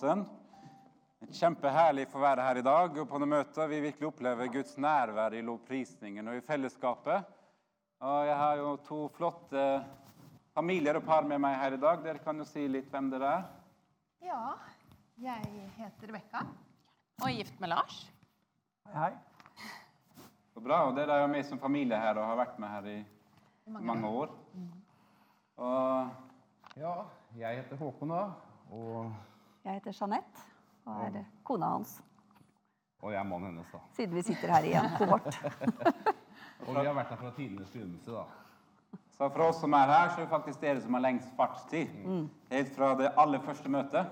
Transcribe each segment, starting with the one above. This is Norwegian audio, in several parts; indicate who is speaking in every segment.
Speaker 1: Hansen. Kjempeherlig å få være her i dag og på noen møter. Vi virkelig opplever Guds nærvær i lovprisningen og i fellesskapet. Og jeg har jo to flotte familier og par med meg her i dag. Dere kan jo si litt hvem dere er.
Speaker 2: Ja, jeg heter Rebekka.
Speaker 3: Og er gift med Lars.
Speaker 4: Hei.
Speaker 1: Så bra. Og dere er jo med som familie her og har vært med her i mange år. Og
Speaker 4: Ja, jeg heter Håkon da, og,
Speaker 5: Jeg heter Jeanette og er kona hans.
Speaker 4: og jeg er mannen hennes, da.
Speaker 5: Siden vi sitter her i en kohort.
Speaker 4: Og vi har vært her fra tidenes begynnelse, da.
Speaker 1: Så for oss som er her, så er det faktisk dere som har lengst fartstid. Helt fra det aller første møtet.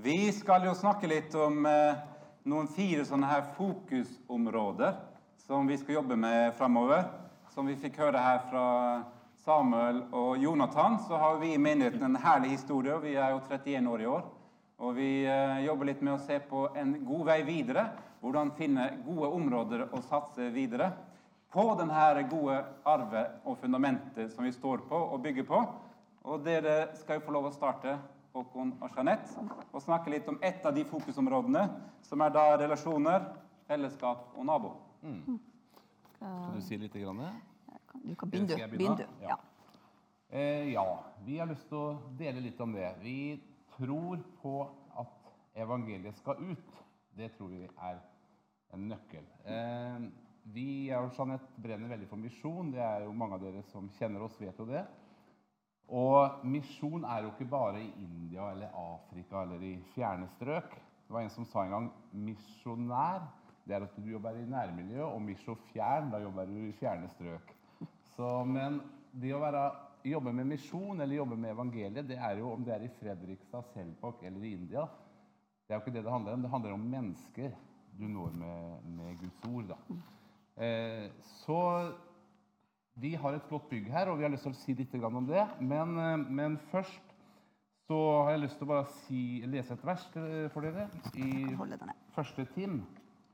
Speaker 1: Vi skal jo snakke litt om eh, noen fire sånne her fokusområder som vi skal jobbe med framover. Som vi fikk høre her fra Samuel og Jonathan, så har vi i menigheten en herlig historie. Vi er jo 31 år i år. Og vi eh, jobber litt med å se på en god vei videre. Hvordan finne gode områder å satse videre på denne gode arvet og fundamentet som vi står på og bygger på. Og dere skal jo få lov å starte, Håkon og Jeanette, og snakke litt om ett av de fokusområdene, som er da relasjoner, fellesskap og nabo.
Speaker 4: Kan du si litt? Grann?
Speaker 5: Du kan begynne, du.
Speaker 4: begynne? Ja. Eh, ja, vi har lyst til å dele litt om det. Vi tror på at evangeliet skal ut. Det tror vi er en nøkkel. Eh, vi og Jeanette brenner veldig for misjon. Det er jo mange av dere som kjenner oss, vet jo det. Og misjon er jo ikke bare i India eller Afrika eller i fjerne strøk. Det var en som sa en gang misjonær. Det er at du jobber i nærmiljø, og misjofjern, da jobber du i fjerne strøk. Så, men det å være, jobbe med misjon eller jobbe med evangeliet, det er jo om det er i Fredrikstad, Selbakk eller i India. Det er jo ikke det det handler om. Det handler om mennesker du når med, med Guds ord. da. Eh, så vi har et flott bygg her, og vi har lyst til å si litt om det. Men, eh, men først så har jeg lyst til å bare si, lese et vers eh, for dere i første Tim,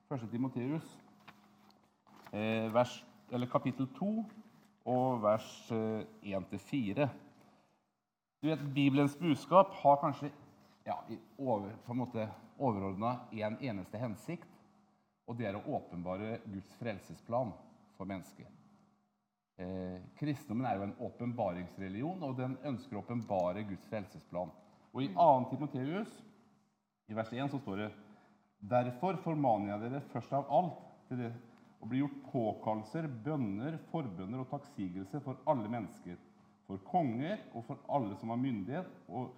Speaker 4: første Timoteus, eh, vers, eller kapittel 2 og vers eh, 1-4. Du vet, Bibelens budskap har kanskje ja, over, på en måte overordna en eneste hensikt, og det er å åpenbare Guds frelsesplan for mennesket. Eh, kristendommen er jo en åpenbaringsreligion, og den ønsker å åpenbare Guds frelsesplan. Og I 2. Timoteus, i vers 1, så står det Derfor formaner jeg dere først av alt til det å blir gjort påkallelser, bønner, forbønner og takksigelse for alle mennesker, for konger og for alle som har myndighet, og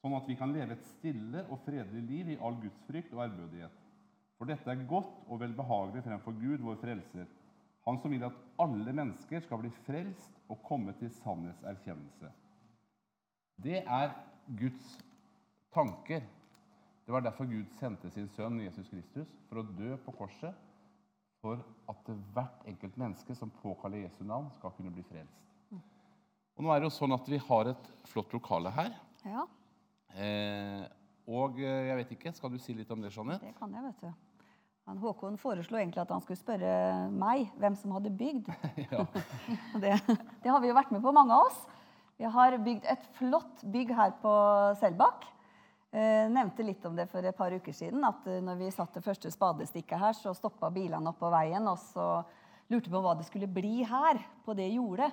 Speaker 4: sånn at vi kan leve et stille og fredelig liv i all Guds frykt og ærbødighet. For dette er godt og velbehagelig fremfor Gud, vår frelser, Han som vil at alle mennesker skal bli frelst og komme til sannhetserkjennelse. Det er Guds tanker. Det var derfor Gud sendte sin sønn Jesus Kristus for å dø på korset, for at hvert enkelt menneske som påkaller Jesu navn, skal kunne bli frelst. Og nå er det jo sånn at Vi har et flott lokale her.
Speaker 5: Ja,
Speaker 4: Eh, og eh, jeg vet ikke, Skal du si litt om det, Jeanette?
Speaker 5: det kan jeg, vet du. Han Håkon foreslo egentlig at han skulle spørre meg hvem som hadde bygd.
Speaker 4: Ja.
Speaker 5: Det, det har vi jo vært med på, mange av oss. Vi har bygd et flott bygg her på Selbakk. Eh, nevnte litt om det for et par uker siden. At eh, når vi satte første spadestikket her, så stoppa bilene opp på veien. Og så lurte vi på hva det skulle bli her, på det jordet.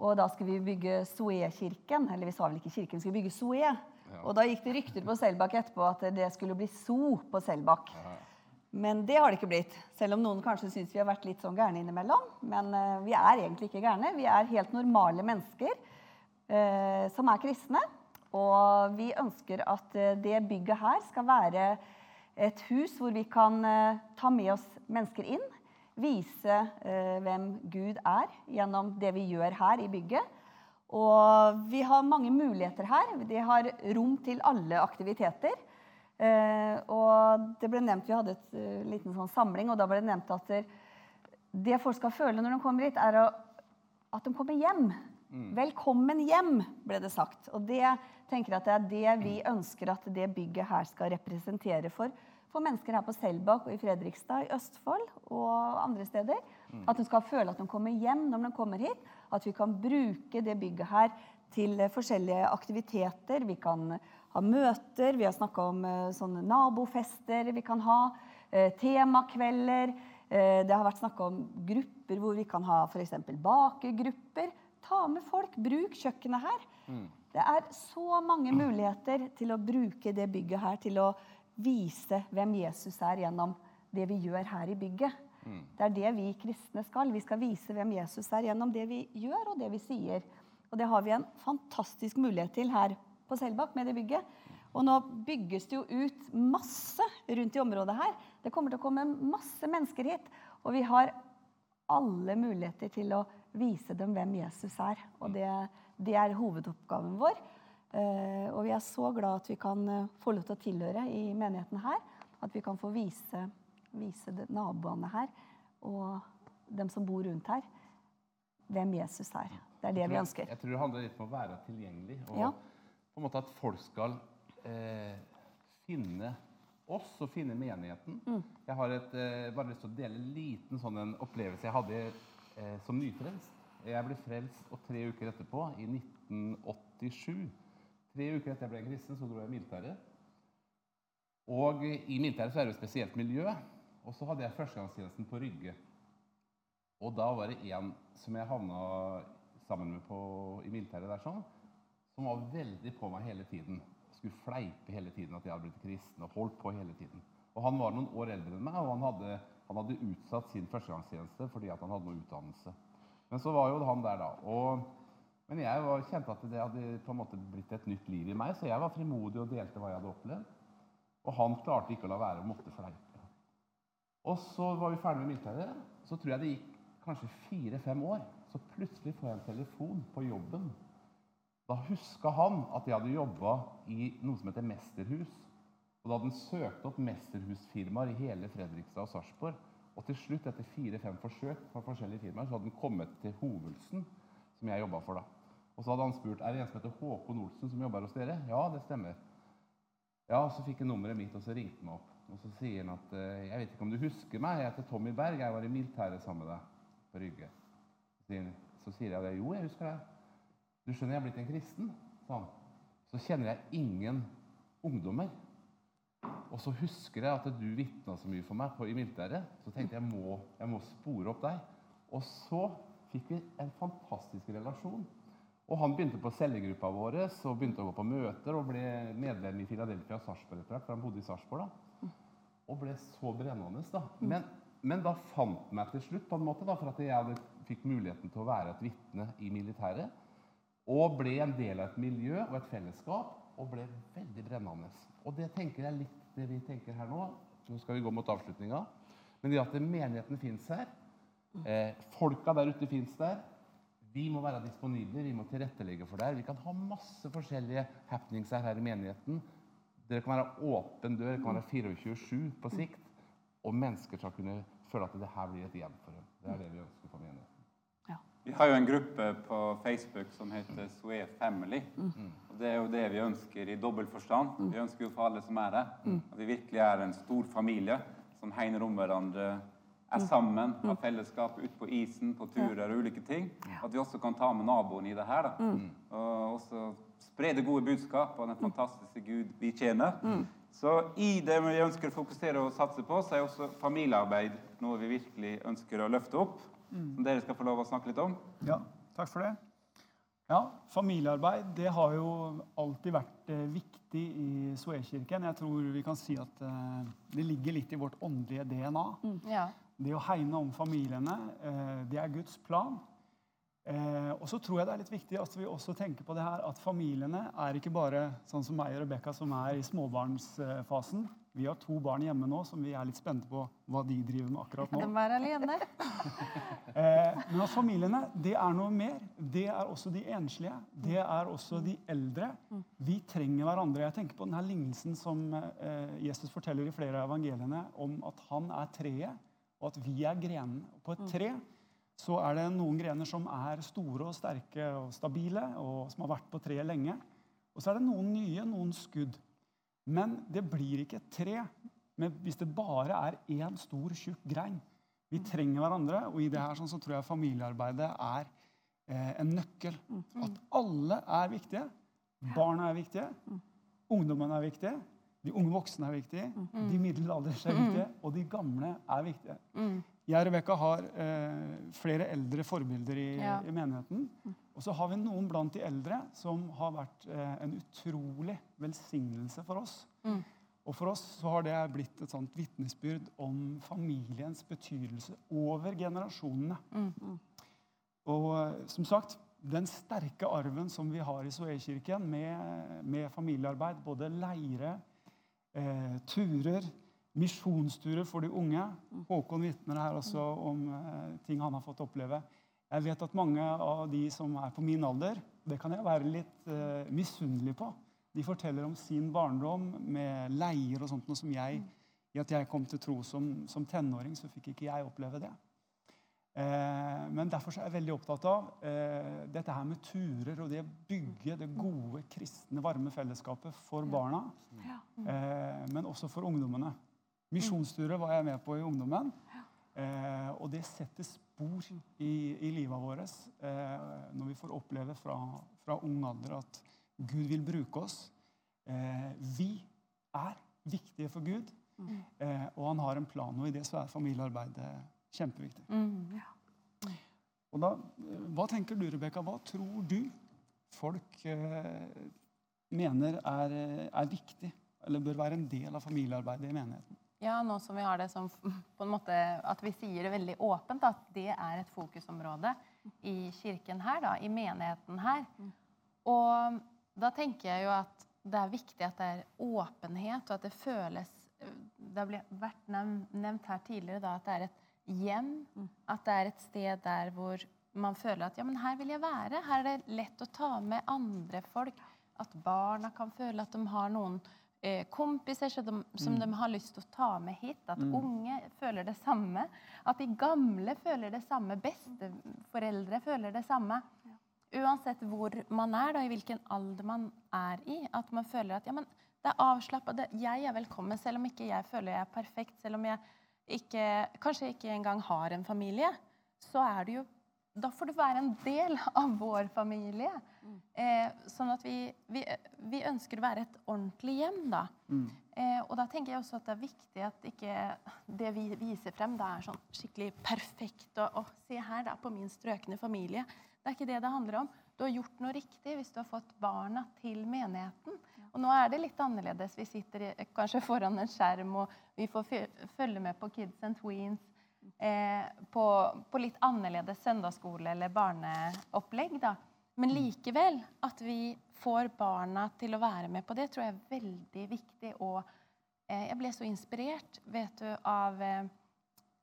Speaker 5: Og da skulle vi bygge Soé-kirken. Eller vi sa vel ikke kirken, vi skulle bygge Soé. Og da gikk det rykter på Selbakk etterpå at det skulle bli So på Selbakk. Men det har det ikke blitt. Selv om noen kanskje syns vi har vært litt sånn gærne innimellom. Men eh, vi er egentlig ikke gærne. Vi er helt normale mennesker eh, som er kristne. Og vi ønsker at eh, det bygget her skal være et hus hvor vi kan eh, ta med oss mennesker inn. Vise eh, hvem Gud er gjennom det vi gjør her i bygget. Og vi har mange muligheter her. De har rom til alle aktiviteter. Og det ble nevnt, Vi hadde et liten sånn samling, og da ble det nevnt at det, folk skal føle når de kommer hit, er at de kommer hjem. Velkommen hjem, ble det sagt. Og det tenker at det er det vi ønsker at det bygget her skal representere for, for mennesker her på Selbakk og i Fredrikstad, i Østfold og andre steder. At de skal føle at de kommer hjem når de kommer hit. At vi kan bruke det bygget her til forskjellige aktiviteter. Vi kan ha møter, vi har snakka om eh, sånne nabofester vi kan ha. eh, Temakvelder. eh, Det har vært snakka om grupper hvor vi kan ha f.eks. bakegrupper. Ta med folk. Bruk kjøkkenet her. Det er så mange muligheter til å bruke det bygget her til å vise hvem Jesus er gjennom det vi gjør her i bygget. Det er det vi kristne skal. Vi skal vise hvem Jesus er gjennom det vi gjør og det vi sier. Og det har vi en fantastisk mulighet til her på Selbakk med det bygget. Og nå bygges det jo ut masse rundt i området her. Det kommer til å komme masse mennesker hit. Og vi har alle muligheter til å vise dem hvem Jesus er. Og det, det er hovedoppgaven vår. Eh, og vi er så glad at vi kan eh, få lov til å tilhøre i menigheten her. At vi kan få vise, vise naboene her og dem som bor rundt her, hvem Jesus er. Det er det vi ønsker.
Speaker 4: Jeg tror det handler litt om å være tilgjengelig. Og
Speaker 5: Ja.
Speaker 4: på en måte at folk skal eh, finne oss og finne menigheten.
Speaker 5: Mm.
Speaker 4: Jeg har et, eh, bare lyst til å dele en liten sånn en opplevelse jeg hadde eh, som nyfrelst. Jeg ble frelst og tre uker etterpå, i 1987. Tre uker etter jeg ble kristen, så dro jeg i militæret. Og i militæret så er det jo et spesielt miljø. Og så hadde jeg førstegangstjenesten på Rygge. Og da var det en som jeg havna sammen med på, i militæret der sånn, som var veldig på meg hele tiden. Skulle fleipe hele tiden at jeg hadde blitt kristen, og holdt på hele tiden. Og han var noen år eldre enn meg, og han hadde, han hadde utsatt sin førstegangstjeneste fordi han hadde noe utdannelse. Men så var jo han der, da. Og, men jeg var, kjente at det hadde på en måte blitt et nytt liv i meg, så jeg var frimodig og delte hva jeg hadde opplevd. Og han klarte ikke å la være å måtte fleipe. Og så var vi ferdig med militæret. Så tror jeg det gikk kanskje fire-fem år. Så plutselig får jeg en telefon på jobben. Da huska han at jeg hadde jobba i noe som heter Mesterhus. Og da hadde han søkt opp mesterhusfirmaer i hele Fredrikstad og Sarpsborg. Og til slutt, etter fire-fem forsøk fra forskjellige firmaer, så hadde han kommet til Hovelsen, som jeg jobba for da. Og så hadde han spurt er det en som heter Håkon Olsen som jobber hos dere. Ja, det stemmer. Ja, så fikk han nummeret mitt, og så ringte han opp. Og så sier han at eh, jeg vet ikke om du husker meg, jeg heter Tommy Berg, jeg var i militæret sammen med deg på Rygge. Så sier, jeg. Jo, jeg husker deg. Du skjønner, jeg er blitt en kristen, sa han. Så kjenner jeg ingen ungdommer. Og så husker jeg at du vitna så mye for meg på, i militæret. Så tenkte jeg må, jeg må spore opp deg. Og så fikk vi en fantastisk relasjon. Og han begynte på cellegruppa vår og begynte å gå på møter og ble medlem i Philadelphia og Sarpsborg etter hvert, for han bodde i Sarpsborg da. Og ble så brennende, da. Men, men da fant han meg til slutt, på en måte, da, for at jeg hadde, fikk muligheten til å være et vitne i militæret. Og ble en del av et miljø og et fellesskap, og ble veldig brennende. Og det tenker jeg litt det vi tenker her nå. Nå skal vi gå mot avslutninga. Men det at menigheten fins her, eh, folka der ute fins der, vi må være disponible, vi må tilrettelegge for det. her. Vi kan ha masse forskjellige happenings her, her i menigheten. Dere kan være åpen dør, det kan være 24-7 på sikt. Og mennesker skal kunne føle at det her blir et hjem for dem. Det er det vi ønsker.
Speaker 1: Vi har jo en gruppe på Facebook som heter Swea Family. Og det er jo det vi ønsker i dobbelt forstand. Vi ønsker jo for alle som er her, at vi virkelig er en stor familie som hegner om hverandre, er sammen, har fellesskap ute på isen, på turer og ulike ting. At vi også kan ta med naboen i det her. da. Og også spre det gode budskap av den fantastiske Gud vi tjener. Så i det vi ønsker å fokusere og satse på, så er også familiearbeid noe vi virkelig ønsker å løfte opp. Som dere skal få lov å snakke litt om.
Speaker 6: Ja, takk for det. Ja, Familiearbeid det har jo alltid vært eh, viktig i Sveakirken. Jeg tror vi kan si at eh, det ligger litt i vårt åndelige DNA.
Speaker 3: Ja.
Speaker 6: Det å hegne om familiene, eh, det er Guds plan. Eh, og så tror jeg det er litt viktig at vi også tenker på det her at familiene er ikke bare sånn som meg og Rebekka som er i småbarnsfasen. Vi har to barn hjemme nå som vi er litt spente på hva de driver med akkurat nå.
Speaker 3: De er alene.
Speaker 6: Eh, men at familiene, det er noe mer. Det er også de enslige. Det er også de eldre. Vi trenger hverandre. Jeg tenker på denne lignelsen som eh, Jesus forteller i flere av evangeliene om at han er treet, og at vi er grenene. På et tre så er det noen grener som er store og sterke og stabile, og som har vært på treet lenge. Og så er det noen nye, noen skudd. Men det blir ikke et tre men hvis det bare er én stor, tjukk grein. Vi trenger hverandre, og i det her sånn, så tror jeg familiearbeidet er eh, en nøkkel. At alle er viktige. Barna er viktige. Ungdommene er viktig, de unge voksne er viktige, de middelalders er viktige, og de gamle er viktige. Jeg og Rebekka har eh, flere eldre forbilder i,
Speaker 3: Ja.
Speaker 6: i menigheten. Og så har vi noen blant de eldre som har vært eh, en utrolig velsignelse for oss. Og for oss så har det blitt et sånt vitnesbyrd om familiens betydelse over generasjonene. Og eh, som sagt, den sterke arven som vi har i Soekirken med, med familiearbeid, både leire, eh, turer, misjonsturer for de unge. Håkon vitner her også om eh, ting han har fått oppleve. Jeg vet at mange av de som er på min alder, det kan jeg være litt eh, misunnelig på. De forteller om sin barndom med leier og sånt, noe som jeg I at jeg kom til tro som, som tenåring, så fikk ikke jeg oppleve det. Eh, men derfor er jeg veldig opptatt av eh, dette her med turer og det å bygge det gode, kristne, varme fellesskapet for barna. Eh, men også for ungdommene. Misjonsturer var jeg med på i ungdommen. Og det setter spor i, i livet vårt når vi får oppleve fra, fra ung alder at Gud vil bruke oss. Vi er viktige for Gud, eh, og han har en plan. Og i det så er familiearbeidet kjempeviktig. Og da, eh, Hva tenker du, Rebekka? Hva tror du folk eh, mener er, eh, er viktig, eller bør være en del av familiearbeidet i menigheten?
Speaker 3: Ja, nå som vi har det som på en måte At vi sier det veldig åpent, at det er et fokusområde i kirken her, da, i menigheten her. Og da tenker jeg jo at det er viktig at det er åpenhet, og at det føles Det har vært nevnt her tidligere da, at det er et hjem. At det er et sted der hvor man føler at ja, men her vil jeg være. Her er det lett å ta med andre folk. At barna kan føle at de har noen eh, kompiser som, de, som de har lyst til å ta med hit. At unge føler det samme. At de gamle føler det samme. Besteforeldre føler det samme. Uansett hvor man er, da, i hvilken alder man er i. At man føler at ja, men det er avslappa. Jeg er velkommen, selv om ikke jeg føler jeg er perfekt. Selv om jeg ikke, kanskje ikke engang har en familie. Så er du jo Da får du være en del av vår familie. Eh, sånn at vi, vi, vi ønsker å være et ordentlig hjem, da. Eh, og da tenker jeg også at det er viktig at ikke det vi viser frem, da er sånn skikkelig perfekt. Og, og se her, da, på min strøkne familie. Det er ikke det det handler om. Du har gjort noe riktig hvis du har fått barna til menigheten. Og nå er det litt annerledes. Vi sitter kanskje foran en skjerm, og vi får følge med på Kids and Tweens. Eh, på, på litt annerledes søndagsskole eller barneopplegg. da. Men likevel, at vi får barna til å være med på det, tror jeg er veldig viktig. Og eh, jeg ble så inspirert vet du, av eh,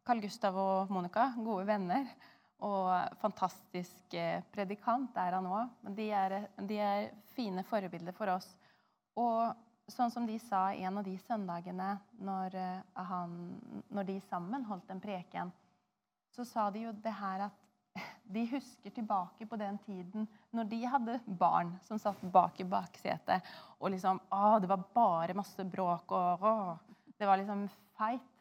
Speaker 3: Carl Gustav og Monica, gode venner. Og fantastisk eh, predikant er han òg. De, de er fine forbilder for oss. Og sånn som de sa en av de søndagene når, eh, han, når de sammen holdt en preken, så sa de jo det her at de husker tilbake på den tiden når de hadde barn som satt bak i baksetet. Og liksom Å, det var bare masse bråk, og å, det var liksom feit.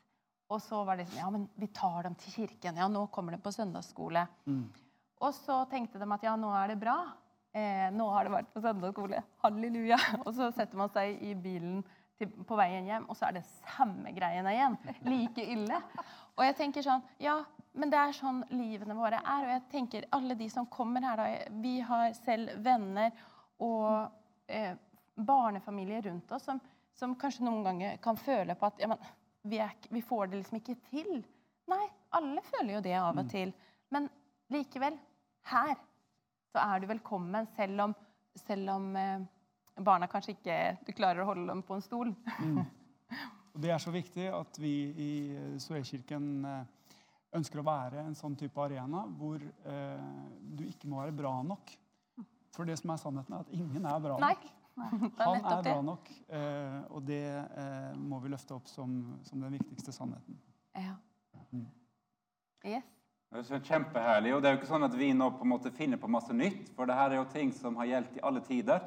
Speaker 3: Og så var det sånn Ja, men vi tar dem til kirken. Ja, nå kommer de på søndagsskole. Og så tenkte de at ja, nå er det bra. Eh, nå har det vært på søndagsskole. Halleluja. Og så setter man seg i bilen til, på veien hjem, og så er det samme greiene igjen. Like ille. Og jeg tenker sånn Ja, men det er sånn livene våre er. Og jeg tenker alle de som kommer her, da Vi har selv venner og eh, barnefamilier rundt oss som, som kanskje noen ganger kan føle på at ja, men, vi, er, vi får det liksom ikke til. Nei, alle føler jo det av og til. Men likevel, her så er du velkommen, selv om, selv om eh, barna kanskje ikke du klarer å holde dem på en stol.
Speaker 6: Og Det er så viktig at vi i Soe-kirken ønsker å være en sånn type arena hvor eh, du ikke må være bra nok. For det som er sannheten, er at ingen er bra
Speaker 3: Nei.
Speaker 6: nok.
Speaker 3: Nei, er
Speaker 6: Han er bra nok, eh, og det eh, må vi løfte opp som, som den viktigste sannheten.
Speaker 3: Ja. Yes.
Speaker 1: Det er kjempeherlig. Og det er jo ikke sånn at vi nå på en måte finner på masse nytt, for det her er jo ting som har gjeldt i alle tider.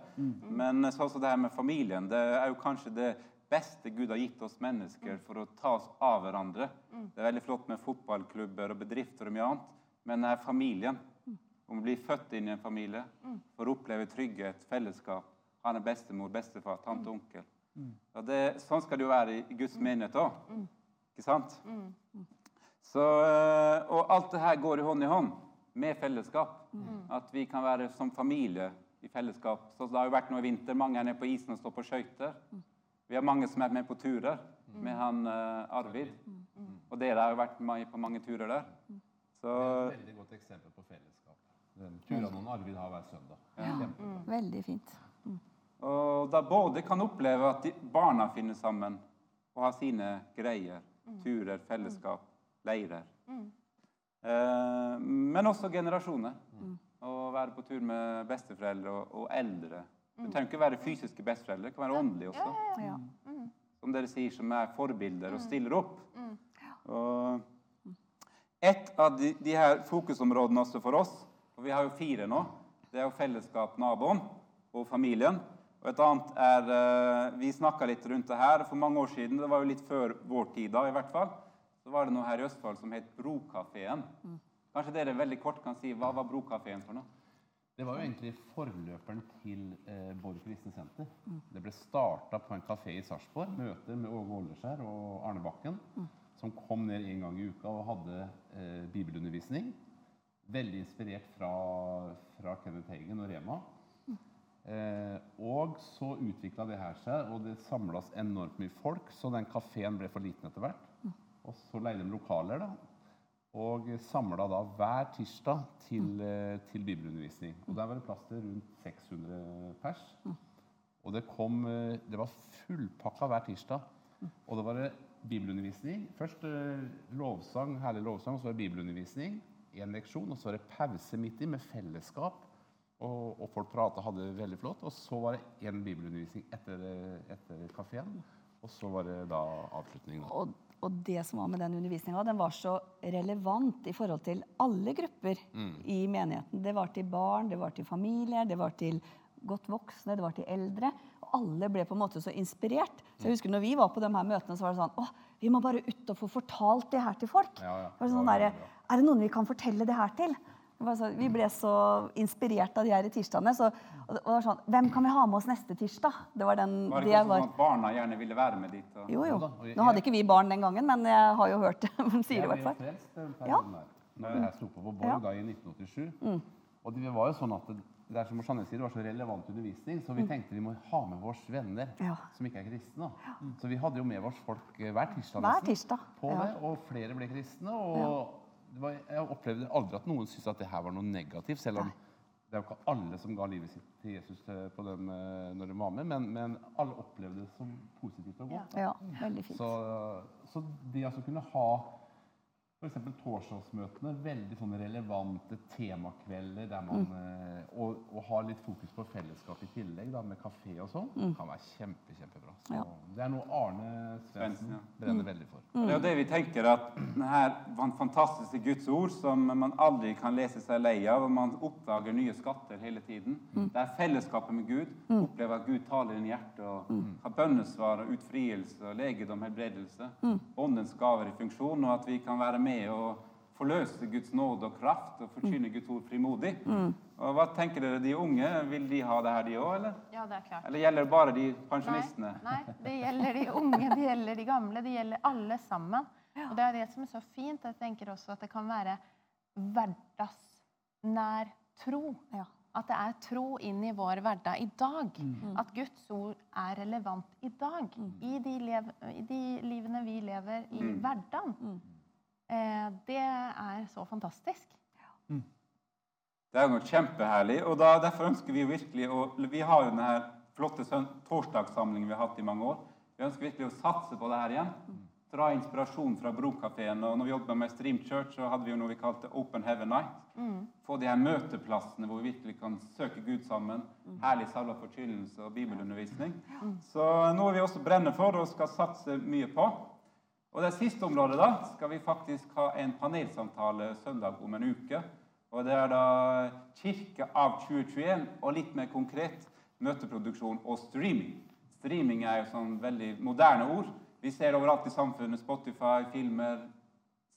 Speaker 1: Men sånn som det her med familien, det er jo kanskje det beste Gud har gitt oss mennesker for å ta oss av hverandre. Det er veldig flott med fotballklubber og bedrifter og mye annet, men det er familien. Om å bli født inn i en familie, for å oppleve trygghet, fellesskap Han er bestemor, bestefar, tante, onkel. Og det, sånn skal det jo være i, i Guds menighet òg. Ikke sant? Så, eh, og alt det her går i hånd i hånd med fellesskap. At vi kan være som familie i fellesskap. Så det har jo vært noe i vinter. Mange er nede på isen og står på skøyter. Vi har mange som er med på turer med han eh, Arvid. Og dere har jo vært med på mange turer der. Så
Speaker 4: Et veldig godt eksempel på fellesskap. Den turene han Arvid har hver søndag. Ja,
Speaker 5: Veldig fint.
Speaker 1: Og da både kan oppleve at de, barna finner sammen og har sine greier. Turer, fellesskap, leirer. Eh, men også generasjoner. Å være på tur med besteforeldre og, og eldre. du trenger ikke være fysiske besteforeldre, det kan være åndelige også.
Speaker 5: Ja.
Speaker 1: Som dere sier, som er forbilder og stiller opp. Og et av de, de her fokusområdene også for oss, og vi har jo fire nå, det er jo fellesskap, naboen og familien. Og et annet er eh, Vi snakka litt rundt det her for mange år siden. Det var jo litt før vår tid da, i hvert fall. Så var det noe her i Østfold som het Brokafeen. Kanskje dere veldig kort kan si hva var Brokafeen for noe?
Speaker 4: Det var jo egentlig forløperen til eh, Borg kristne senter. Det ble starta på en kafé i Sarpsborg. Møter med Åge Åleskjær og Arne Bakken. Som kom ned en gang i uka og hadde eh, bibelundervisning. Veldig inspirert fra, fra Kenneth Hagen og Rema. Eh, og så utvikla det her seg, og det samlas enormt mye folk, så den kafeen ble for liten etter hvert. Og så leide de lokaler, da. Og samla da hver tirsdag til, eh, til bibelundervisning. Og der var det plass til rundt 600 pers. Og det kom eh, Det var fullpakka hver tirsdag. Og da var det bibelundervisning. Først eh, lovsang, herlig lovsang, og så var det bibelundervisning. Én leksjon, og så var det pause midt i med fellesskap. Og, og folk prata, hadde det veldig flott. Og så var det én bibelundervisning etter, etter kafeen. Og så var det da avslutning. Da.
Speaker 5: Og, det som var med den undervisninga, den var så relevant i forhold til alle grupper i menigheten. Det var til barn, det var til familier, det var til godt voksne, det var til eldre. Og alle ble på en måte så inspirert. Så jeg husker når vi var på de her møtene, så var det sånn Å, vi må bare ut og få fortalt det her til folk.
Speaker 4: Ja, ja.
Speaker 5: Det var sånn
Speaker 4: veldig
Speaker 5: er det noen vi kan fortelle det her til? Så, vi ble så inspirert av de her tirsdagene. Så, og det var sånn, Hvem kan vi ha med oss neste tirsdag? Det var den,
Speaker 1: Var det
Speaker 5: ikke
Speaker 1: ikke
Speaker 5: var,
Speaker 1: sånn at barna gjerne ville være med dit? Og...
Speaker 5: jo, jo. Nå hadde ikke vi barn den gangen, men jeg har jo hørt det. De sier det i
Speaker 4: Jeg
Speaker 5: hvert
Speaker 4: ble
Speaker 5: fall. Ja.
Speaker 4: Når jeg sto på på Borg
Speaker 5: Ja. Mm.
Speaker 4: da i 1987. Og det var jo sånn at det, det er som Jeanette sier, det var så relevant undervisning, så vi tenkte vi må ha med våre venner
Speaker 5: Mm. Ja.
Speaker 4: som ikke er kristne. da. Så vi hadde jo med oss folk eh, hver tirsdag
Speaker 5: Hver tirsdag,
Speaker 4: på
Speaker 5: ja.
Speaker 4: det, og flere ble kristne. og var, Jeg opplevde aldri at noen syntes at det her var noe negativt, selv om det er jo ikke alle som ga livet sitt til Jesus på dem eh, når de var med, men, men alle opplevde det som positivt og godt.
Speaker 5: Ja, veldig fint.
Speaker 4: Så, så det altså kunne ha f.eks. torsdagsmøtene, veldig sånne relevante temakvelder der man, mm. og, og har litt fokus på fellesskap i tillegg, da, med kafé og sånn, kan være kjempe, kjempebra. Så
Speaker 5: Ja.
Speaker 4: Det er noe Arne Svendsen
Speaker 1: ja.
Speaker 4: brenner veldig for.
Speaker 1: Det er jo det vi tenker, at denne fantastiske Guds ord, som man aldri kan lese seg lei av, og man oppdager nye skatter hele tiden. Det er fellesskapet med Gud. Opplever at Gud taler inn i hjertet, og har bønnesvar og utfrielse og legedom, helbredelse. Åndens gaver i funksjon, og at vi kan være med og forløse Guds nåde og kraft og forkynne Guds ord frimodig. Og hva tenker dere, de unge, vil de ha det her, de òg, eller?
Speaker 3: Ja, det er klart.
Speaker 1: Eller gjelder det bare de pensjonistene?
Speaker 3: nei, det gjelder de unge, det gjelder de gamle, det gjelder alle sammen. Og det er det som er så fint. Jeg tenker også at det kan være hverdagsnær tro.
Speaker 5: Ja.
Speaker 3: At det er tro inn i vår hverdag i dag. At Guds ord er relevant i dag. I, de lev, I de livene vi lever i hverdagen. Eh, det er så fantastisk.
Speaker 1: Det er jo noe kjempeherlig. og da, Derfor ønsker vi virkelig å Vi har jo denne flotte torsdagssamlingen vi har hatt i mange år. Vi ønsker virkelig å satse på det her igjen. Dra inspirasjon fra Brokafeen. Og når vi jobbet med Stream Church, så hadde vi jo noe vi kalte Open Heaven Night. Få de her møteplassene hvor vi virkelig kan søke Gud sammen. Herlig salva forkynnelse og bibelundervisning. Så noe vi også brenner for og skal satse mye på. Og det siste området da, skal vi faktisk ha en panelsamtale søndag om en uke. Og det er da Kirke av 2021, og litt mer konkret møteproduksjon og streaming. Streaming er jo sånn veldig moderne ord. Vi ser overalt i samfunnet. Spotify, filmer,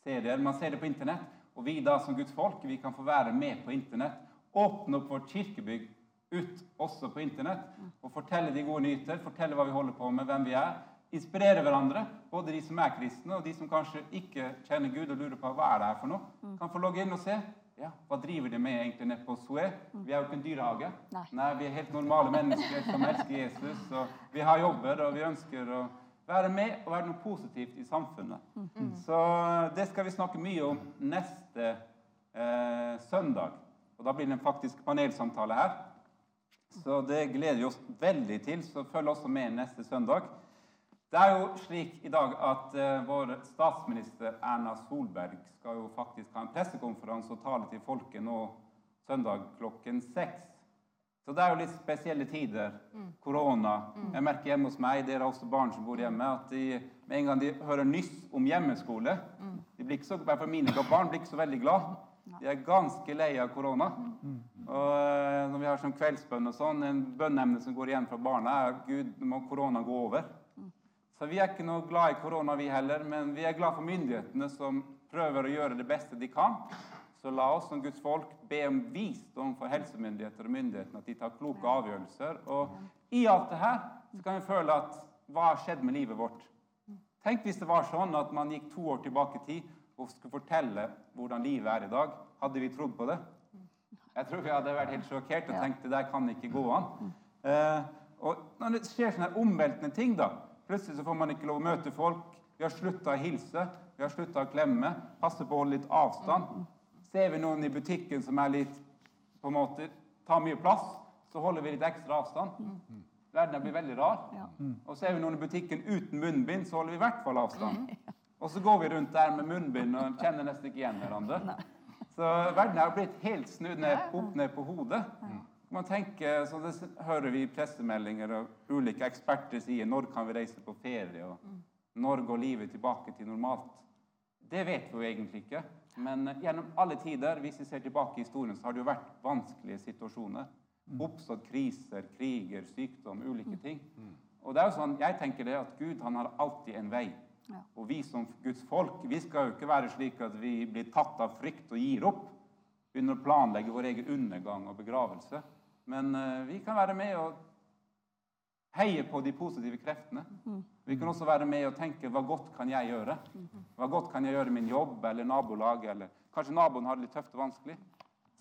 Speaker 1: serier. Man ser det på internett. Og vi da som Guds folk, vi kan få være med på internett. Åpne opp vårt kirkebygg ut også på internett. Og fortelle de gode nyheter, fortelle hva vi holder på med, hvem vi er. Inspirere hverandre, både de som er kristne, og de som kanskje ikke kjenner Gud og lurer på hva er det her for noe. Kan få logge inn og se. Ja, Hva driver de med egentlig nede på Soe? Vi er jo ikke en dyrehage.
Speaker 5: Nei.
Speaker 1: vi er helt normale mennesker som elsker Jesus. Og vi har jobber, og vi ønsker å være med og være noe positivt i samfunnet. Så det skal vi snakke mye om neste eh, søndag. Og da blir det en faktisk panelsamtale her. Så det gleder vi oss veldig til. Så følg også med neste søndag. Det er jo slik i dag at uh, vår statsminister Erna Solberg skal jo faktisk ha en pressekonferanse og tale til folket nå søndag klokken seks. Så det er jo litt spesielle tider. Korona. Jeg merker hjemme hos meg, dere har også barn som bor hjemme, at de, med en gang de hører nyss om hjemmeskole de blir ikke så, hvert fall Mine barn blir ikke så veldig glad. De er ganske lei av korona. Og eh, når vi har sånn kveldsbønn og sånn, en bønneemne som går igjen fra barna, er Gud, må korona gå over. Så vi er ikke noe glad i korona, vi heller, men vi er glad for myndighetene som prøver å gjøre det beste de kan. Så la oss som Guds folk be om visdom for helsemyndigheter og myndighetene, at de tar kloke avgjørelser. Og i alt det her så kan vi føle at hva har skjedd med livet vårt? Tenk hvis det var sånn at man gikk to år tilbake i tid og skulle fortelle hvordan livet er i dag. Hadde vi trodd på det? Jeg tror vi hadde vært helt sjokkert og tenkt det der kan ikke gå an. Eh, og når det skjer sånne omveltende ting, da Plutselig så får man ikke lov å møte folk. Vi har slutta å hilse, vi har slutta å klemme. Passe på å holde litt avstand. Ser vi noen i butikken som er litt på en måte tar mye plass, så holder vi litt ekstra avstand. Verden blir veldig rar. Og ser vi noen i butikken uten munnbind, så holder vi i hvert fall avstand. Og så går vi rundt der med munnbind og kjenner nesten ikke igjen hverandre. Så verden er blitt helt snudd ned, opp ned på hodet. Man tenker, så det hører vi i pressemeldinger og ulike eksperter sier når kan vi reise på ferie, og når går livet tilbake til normalt? Det vet vi jo egentlig ikke. Men gjennom alle tider, hvis vi ser tilbake i historien, så har det jo vært vanskelige situasjoner. Oppstått kriser, kriger, sykdom, ulike ting. Og det er jo sånn, jeg tenker det at Gud han har alltid en vei. Og vi som Guds folk vi skal jo ikke være slik at vi blir tatt av frykt og gir opp. Begynner å planlegge vår egen undergang og begravelse. Men eh, vi kan være med og heie på de positive kreftene. Vi kan også være med og tenke hva godt kan jeg gjøre? Hva godt kan jeg gjøre i min jobb eller nabolag? Eller kanskje naboen har det litt tøft og vanskelig.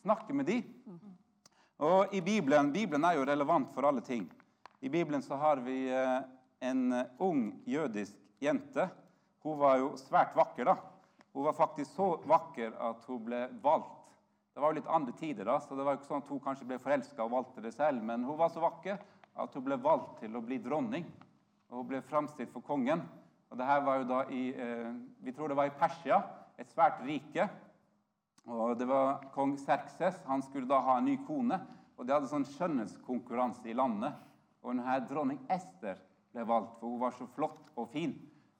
Speaker 1: Snakke med de. Og i Bibelen, Bibelen er jo relevant for alle ting. I Bibelen så har vi eh, en eh, ung jødisk jente. Hun var jo svært vakker, da. Hun var faktisk så vakker at hun ble valgt. Det var jo litt andre tider, da, så det var jo ikke sånn at hun kanskje ble forelska og valgte det selv. Men hun var så vakker at hun ble valgt til å bli dronning. Og hun ble framstilt for kongen. Og det her var jo da i eh, Vi tror det var i Persia, et svært rike. Og det var kong Serkses. Han skulle da ha en ny kone. Og de hadde sånn skjønnhetskonkurranse i landet. Og denne dronning Ester ble valgt, for hun var så flott og fin.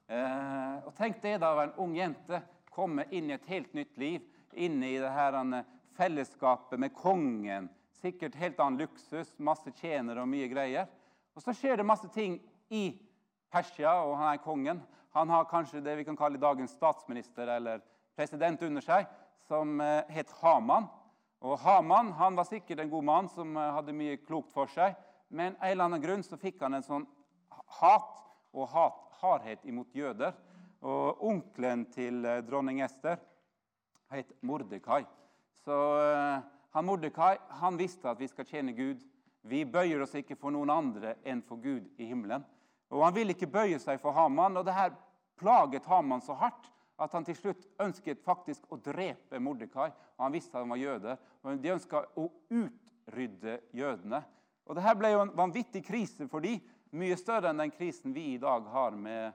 Speaker 1: Eh, og tenk det da å være en ung jente, komme inn i et helt nytt liv. Inn i det her eh, fellesskapet med kongen. Sikkert helt annen luksus, masse tjenere og mye greier. Og så skjer det masse ting i Persia, og han er kongen. Han har kanskje det vi kan kalle dagens statsminister eller president under seg, som eh, het Haman. Og Haman han var sikkert en god mann som eh, hadde mye klokt for seg. Men en eller annen grunn så fikk han en sånn hat og hat, hardhet imot jøder. Og onkelen til eh, dronning Ester het Mordekai. Så eh, han Mordekai han visste at vi skal tjene Gud. Vi bøyer oss ikke for noen andre enn for Gud i himmelen. Og Han ville ikke bøye seg for Haman, og det her plaget Haman så hardt at han til slutt ønsket faktisk å drepe Mordekai. Og han visste at han var jøde, og de ønska å utrydde jødene. Og det her ble jo en vanvittig krise for de, mye større enn den krisen vi i dag har med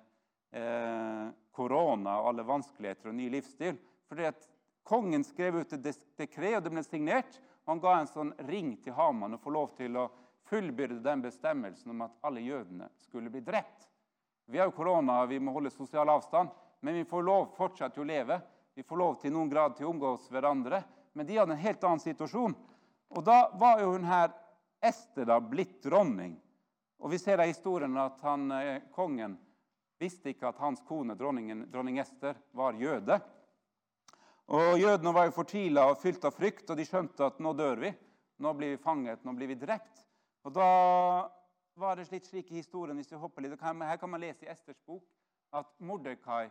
Speaker 1: eh, korona og alle vanskeligheter og ny livsstil. Fordi at Kongen skrev ut et dekret, og det ble signert. og Han ga en sånn ring til Haman og få lov til å fullbyrde den bestemmelsen om at alle jødene skulle bli drept. Vi har jo korona, vi må holde sosial avstand, men vi får lov fortsatt til å leve. Vi får lov til noen grad til å omgås hverandre. Men de hadde en helt annen situasjon. Og da var jo hun her Ester da blitt dronning. Og vi ser i historien at han, eh, kongen visste ikke at hans kone, dronning Ester, var jøde. Og Jødene var jo fortvila og fylt av frykt, og de skjønte at nå dør vi. Nå blir vi fanget, nå blir vi drept. Og da var det litt slik i historien, hvis vi hopper litt, Her kan man lese i Esters bok at Mordekai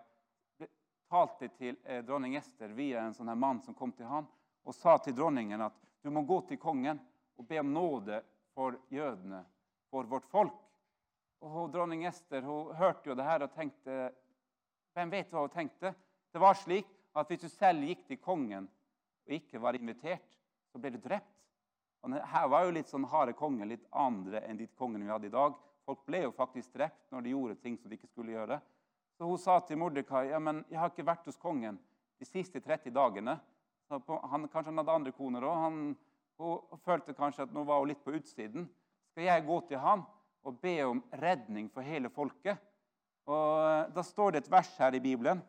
Speaker 1: talte til eh, dronning Ester via en sånn her mann som kom til han, og sa til dronningen at du må gå til kongen og be om nåde for jødene, for vårt folk. Og dronning Ester hun hørte jo det her og tenkte Hvem vet hva hun tenkte? Det var slik at hvis du selv gikk til kongen og ikke var invitert, så ble du drept. Og her var jo litt sånn harde konger, litt andre enn de kongene vi hadde i dag. Folk ble jo faktisk drept når de gjorde ting som de ikke skulle gjøre. Så hun sa til Mordekai ja, men jeg har ikke vært hos kongen de siste 30 dagene. Han, kanskje han hadde andre koner òg. Hun følte kanskje at nå var hun litt på utsiden. Skal jeg gå til han og be om redning for hele folket? Og eh, Da står det et vers her i Bibelen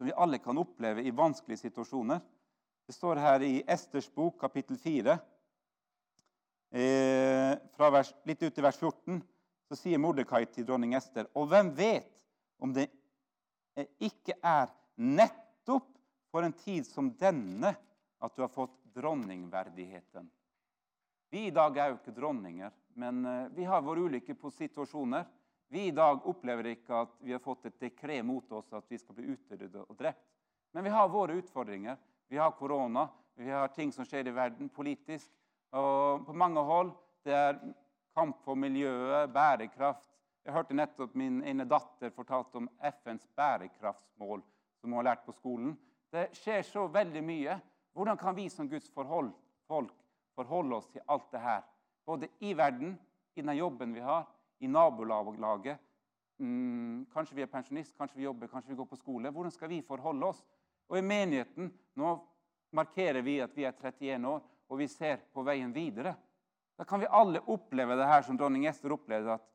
Speaker 1: som vi alle kan oppleve i vanskelige situasjoner. Det står her i Esters bok, kapittel 4, eh, fra vers, litt ut til vers 14, så sier Mordekai til dronning Ester Og hvem vet om det ikke er nettopp for en tid som denne at du har fått dronningverdigheten? Vi i dag er jo ikke dronninger, men eh, vi har våre ulike situasjoner. Vi i dag opplever ikke at vi har fått et dekret mot oss at vi skal bli utryddet og drept. Men vi har våre utfordringer. Vi har korona, vi har ting som skjer i verden politisk. Og på mange hold det er kamp for miljøet, bærekraft. Jeg hørte nettopp min ene datter fortalte om FNs bærekraftsmål som hun har lært på skolen. Det skjer så veldig mye. Hvordan kan vi som Guds forhold, folk forholde oss til alt det her? Både i verden, i den jobben vi har, i nabolaget. Mm, kanskje vi er pensjonist, kanskje vi jobber, kanskje vi går på skole. Hvordan skal vi forholde oss? Og i menigheten nå markerer vi at vi er 31 år, og vi ser på veien videre. Da kan vi alle oppleve det her som dronning Ester opplevde. at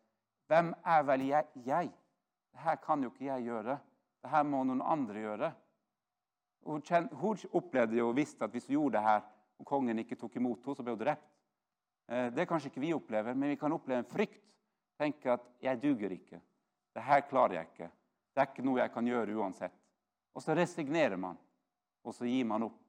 Speaker 1: Hvem er vel jeg? jeg? Det her kan jo ikke jeg gjøre. Det her må noen andre gjøre. Hun, opplevde jo og visste at hvis hun gjorde det her, og kongen ikke tok imot henne, så ble hun drept. Eh, det kanskje ikke vi opplever, men vi kan oppleve en frykt tenker at 'jeg duger ikke'. Det her klarer jeg ikke. Det er ikke noe jeg kan gjøre uansett. Og så resignerer man, og så gir man opp.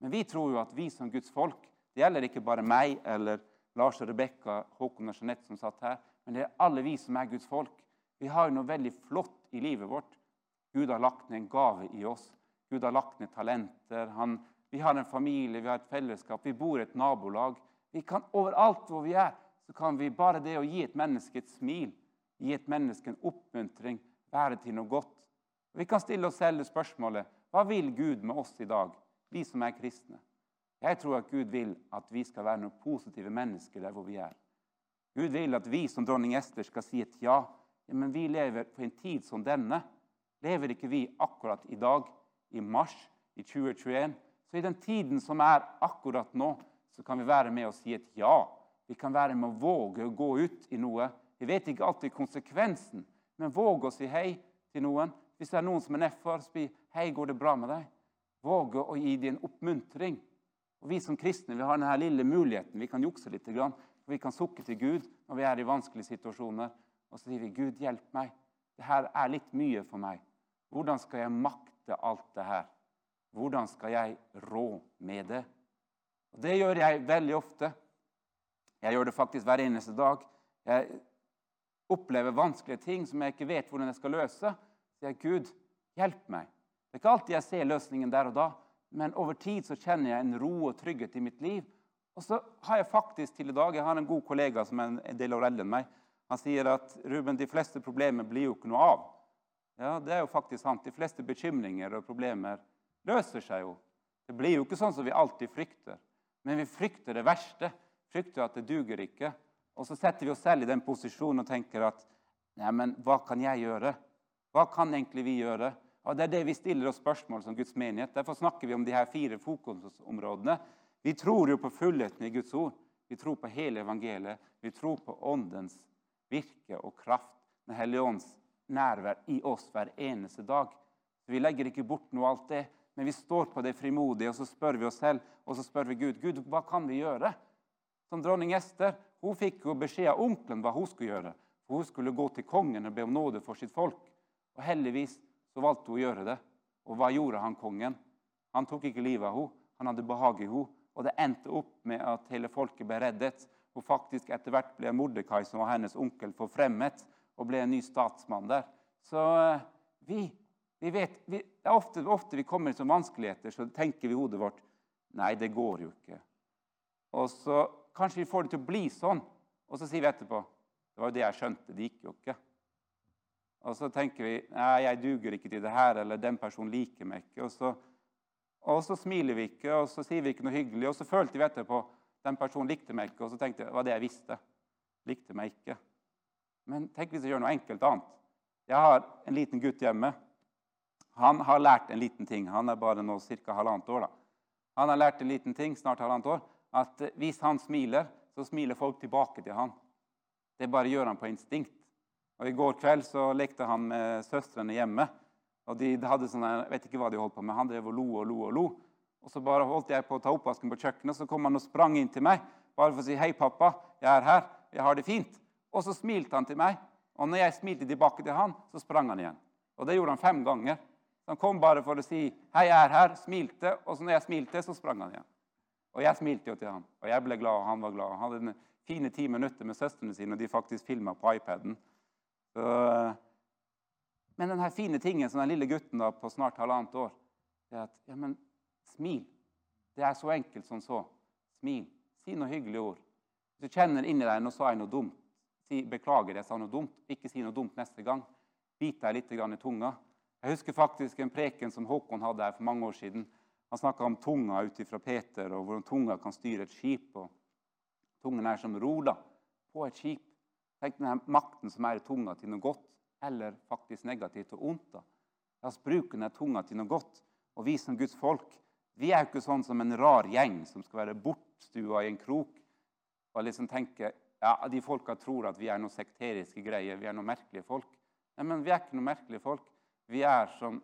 Speaker 1: Men vi tror jo at vi som Guds folk Det gjelder ikke bare meg eller Lars og Rebekka, Håkon og Jeanette som satt her, men det er alle vi som er Guds folk. Vi har jo noe veldig flott i livet vårt. Gud har lagt ned en gave i oss. Gud har lagt ned talenter. Han, vi har en familie, vi har et fellesskap, vi bor i et nabolag. Vi kan Overalt hvor vi er, så kan vi bare det å gi et menneske et smil, gi et menneske en oppmuntring, være til noe godt. Vi kan stille oss selv spørsmålet hva vil Gud med oss i dag, vi som er kristne? Jeg tror at Gud vil at vi skal være noen positive mennesker der hvor vi er. Gud vil at vi som dronning Ester skal si et ja. ja men vi lever på en tid som denne. Lever ikke vi akkurat i dag, i mars i 2021? Så i den tiden som er akkurat nå, så kan vi være med og si et ja vi kan være med å våge å gå ut i noe. Vi vet ikke alltid konsekvensen, men våge å si hei til noen. Hvis det er noen som er nedfor, si 'Hei, går det bra med deg?' Våge å gi dem en oppmuntring. Og Vi som kristne vi har denne lille muligheten. Vi kan jukse litt. og vi kan sukke til Gud når vi er i vanskelige situasjoner. Og så sier vi, 'Gud, hjelp meg. Det her er litt mye for meg.' Hvordan skal jeg makte alt det her? Hvordan skal jeg rå med det? Og Det gjør jeg veldig ofte. Jeg gjør det faktisk hver eneste dag. Jeg opplever vanskelige ting som jeg ikke vet hvordan jeg skal løse. Så jeg, Gud, hjelp meg. Det er ikke alltid jeg ser løsningen der og da, men over tid så kjenner jeg en ro og trygghet i mitt liv. Og så har jeg faktisk til i dag Jeg har en god kollega som er en del år eldre enn meg. Han sier at Ruben, de fleste problemer blir jo ikke noe av. Ja, Det er jo faktisk sant. De fleste bekymringer og problemer løser seg jo. Det blir jo ikke sånn som vi alltid frykter. Men vi frykter det verste frykter at det duger ikke. Og så setter vi oss selv i den posisjonen og tenker at Nei, men hva kan jeg gjøre? Hva kan egentlig vi gjøre? Og Det er det vi stiller oss spørsmål som Guds menighet. Derfor snakker vi om de her fire fokusområdene. Vi tror jo på fullheten i Guds ord. Vi tror på hele evangeliet. Vi tror på Åndens virke og kraft. Den hellige ånds nærvær i oss hver eneste dag. Vi legger ikke bort noe av alt det, men vi står på det frimodige, og så spør vi oss selv og så spør vi Gud Gud, hva kan vi gjøre? Som dronning Ester. Hun fikk jo beskjed av onkelen hva hun skulle gjøre. Hun skulle gå til kongen og be om nåde for sitt folk. Og Heldigvis så valgte hun å gjøre det. Og hva gjorde han kongen? Han tok ikke livet av henne. Han hadde behag i henne. Og det endte opp med at hele folket ble reddet. Og faktisk etter hvert ble Mordekai, som var hennes onkel, forfremmet og ble en ny statsmann der. Så eh, vi, vi vet vi, det er ofte, ofte vi kommer i vanskeligheter, så tenker vi i hodet vårt Nei, det går jo ikke. Og så kanskje vi får det til å bli sånn, og så sier vi etterpå Det var jo det jeg skjønte. Det gikk jo ikke. Og så tenker vi nei, jeg duger ikke til det her, eller den personen liker meg ikke. Og så, og så smiler vi ikke, og så sier vi ikke noe hyggelig. Og så følte vi etterpå den personen likte meg ikke, og så tenkte jeg det var det jeg visste. Likte meg ikke. Men tenk hvis jeg gjør noe enkelt annet. Jeg har en liten gutt hjemme. Han har lært en liten ting. Han er bare nå ca. halvannet år. da. Han har lært en liten ting, snart halvannet år, at hvis han smiler, så smiler folk tilbake til han. Det bare gjør han på instinkt. Og I går kveld så lekte han med søstrene hjemme. og de, de hadde sånne, Jeg vet ikke hva de holdt på med. Han drev og lo og lo og lo. Og Så bare holdt jeg på å ta oppvasken på kjøkkenet, så kom han og sprang inn til meg bare for å si 'Hei, pappa. Jeg er her. Jeg har det fint.' Og så smilte han til meg. Og når jeg smilte tilbake til han, så sprang han igjen. Og det gjorde han fem ganger. Så han kom bare for å si 'Hei, jeg er her', smilte, og så når jeg smilte, så sprang han igjen. Og jeg smilte jo til han, og jeg ble glad, og han var glad. Han hadde fine ti minutter med søstrene sine, og de faktisk filma på iPaden. Så, men den fine tingen som den lille gutten da, på snart halvannet år det er at ja, men smil. Det er så enkelt som så. Smil. Si noe hyggelig ord. Hvis du kjenner inni deg nå sa jeg noe dumt, si 'beklager, jeg sa noe dumt'. Ikke si noe dumt neste gang. Bit deg litt i tunga. Jeg husker faktisk en preken som Håkon hadde her for mange år siden. Han snakker om tunga ut fra Peter, og hvordan tunga kan styre et skip. og Tungen er som rola på et skip. Tenk den makten som er i tunga til noe godt, eller faktisk negativt og ondt. da. La oss bruke denne tunga til noe godt. Og vi som Guds folk vi er jo ikke sånn som en rar gjeng som skal være bortstua i en krok og liksom tenke ja, De folka tror at vi er noen sekteriske greier, vi er noen merkelige folk. Nei, men vi er ikke noen merkelige folk. Vi er som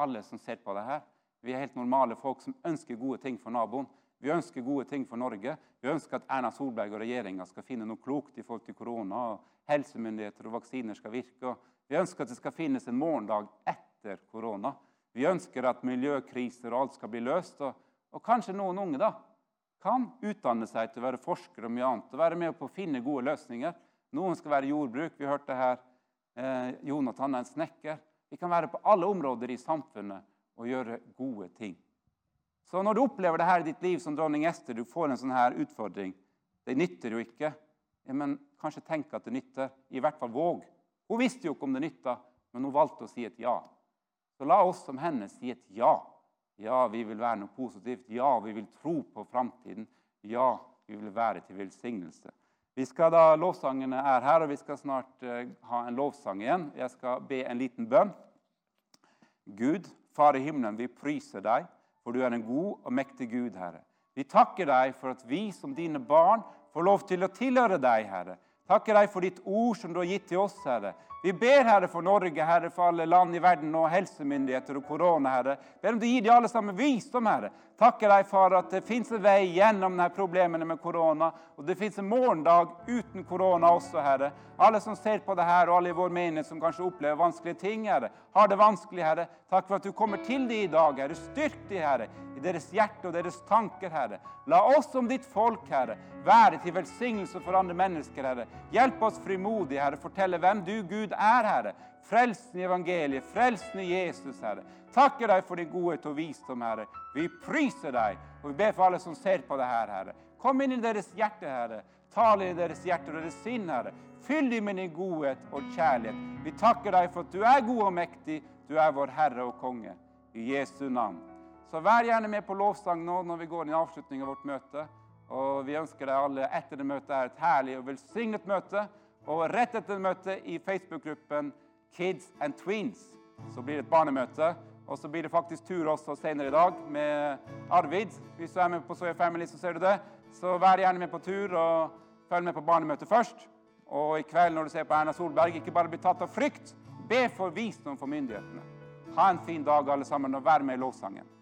Speaker 1: alle som ser på det her. Vi er helt normale folk som ønsker gode ting for naboen. Vi ønsker gode ting for Norge. Vi ønsker at Erna Solberg og regjeringa skal finne noe klokt i forhold til korona. og Helsemyndigheter og vaksiner skal virke. Vi ønsker at det skal finnes en morgendag etter korona. Vi ønsker at miljøkriser og alt skal bli løst. Og, og kanskje noen unge da, kan utdanne seg til å være forskere og mye annet. Og være med på å finne gode løsninger. Noen skal være jordbruk. Vi hørte her eh, Jonathan er en snekker. Vi kan være på alle områder i samfunnet og gjøre gode ting. Så når du opplever det her i ditt liv som dronning Ester, du får en sånn her utfordring Det nytter jo ikke. Ja, men kanskje tenk at det nytter. I hvert fall våg. Hun visste jo ikke om det nytta, men hun valgte å si et ja. Så la oss som henne si et ja. Ja, vi vil være noe positivt. Ja, vi vil tro på framtiden. Ja, vi vil være til velsignelse. Vi skal da, Lovsangene er her, og vi skal snart uh, ha en lovsang igjen. Jeg skal be en liten bønn. Gud, Far i himmelen, vi priser deg, for du er en god og mektig Gud, Herre. Vi takker deg for at vi som dine barn får lov til å tilhøre deg, Herre. Takker deg for ditt ord som du har gitt til oss, Herre. Vi ber, Herre, for Norge, Herre, for alle land i verden og helsemyndigheter og korona, Herre. Ber om du gir de alle sammen visdom, Herre. Takker deg for at det fins en vei gjennom denne problemene med korona. Og det fins en morgendag uten korona også, Herre. Alle som ser på det her, og alle i vår menighet som kanskje opplever vanskelige ting, Herre. Har det vanskelig, Herre. Takk for at du kommer til dem i dag, Herre. Styrk dem, Herre, i deres hjerte og deres tanker, Herre. La oss som ditt folk, Herre, være til velsignelse for andre mennesker, Herre. Hjelp oss frimodig, Herre. Fortelle hvem du, Gud, er, Herre. Frelsen i evangeliet, frelsen i Jesus, Herre. Takker deg for din godhet og visdom, Herre. Vi priser deg, og vi ber for alle som ser på det her, Herre. Kom inn i deres hjerte, Herre. Tal inn i deres hjerte og deres sinn, Herre. Fyll dem med din godhet og kjærlighet. Vi takker deg for at du er god og mektig. Du er vår Herre og Konge. I Jesu navn. Så vær gjerne med på lovsang nå når vi går inn i avslutningen av vårt møte. Og vi ønsker deg alle etter det møtet er et herlig og velsignet møte. Og rett etter møtet i Facebook-gruppen Kids and Tweens så blir det et barnemøte. Og så blir det faktisk tur også senere i dag med Arvid. Hvis du er med på Soya Family, så ser du det. Så vær gjerne med på tur og følg med på barnemøtet først. Og i kveld når du ser på Erna Solberg, ikke bare bli tatt av frykt. Be for visdom for myndighetene. Ha en fin dag, alle sammen, og vær med i lovsangen.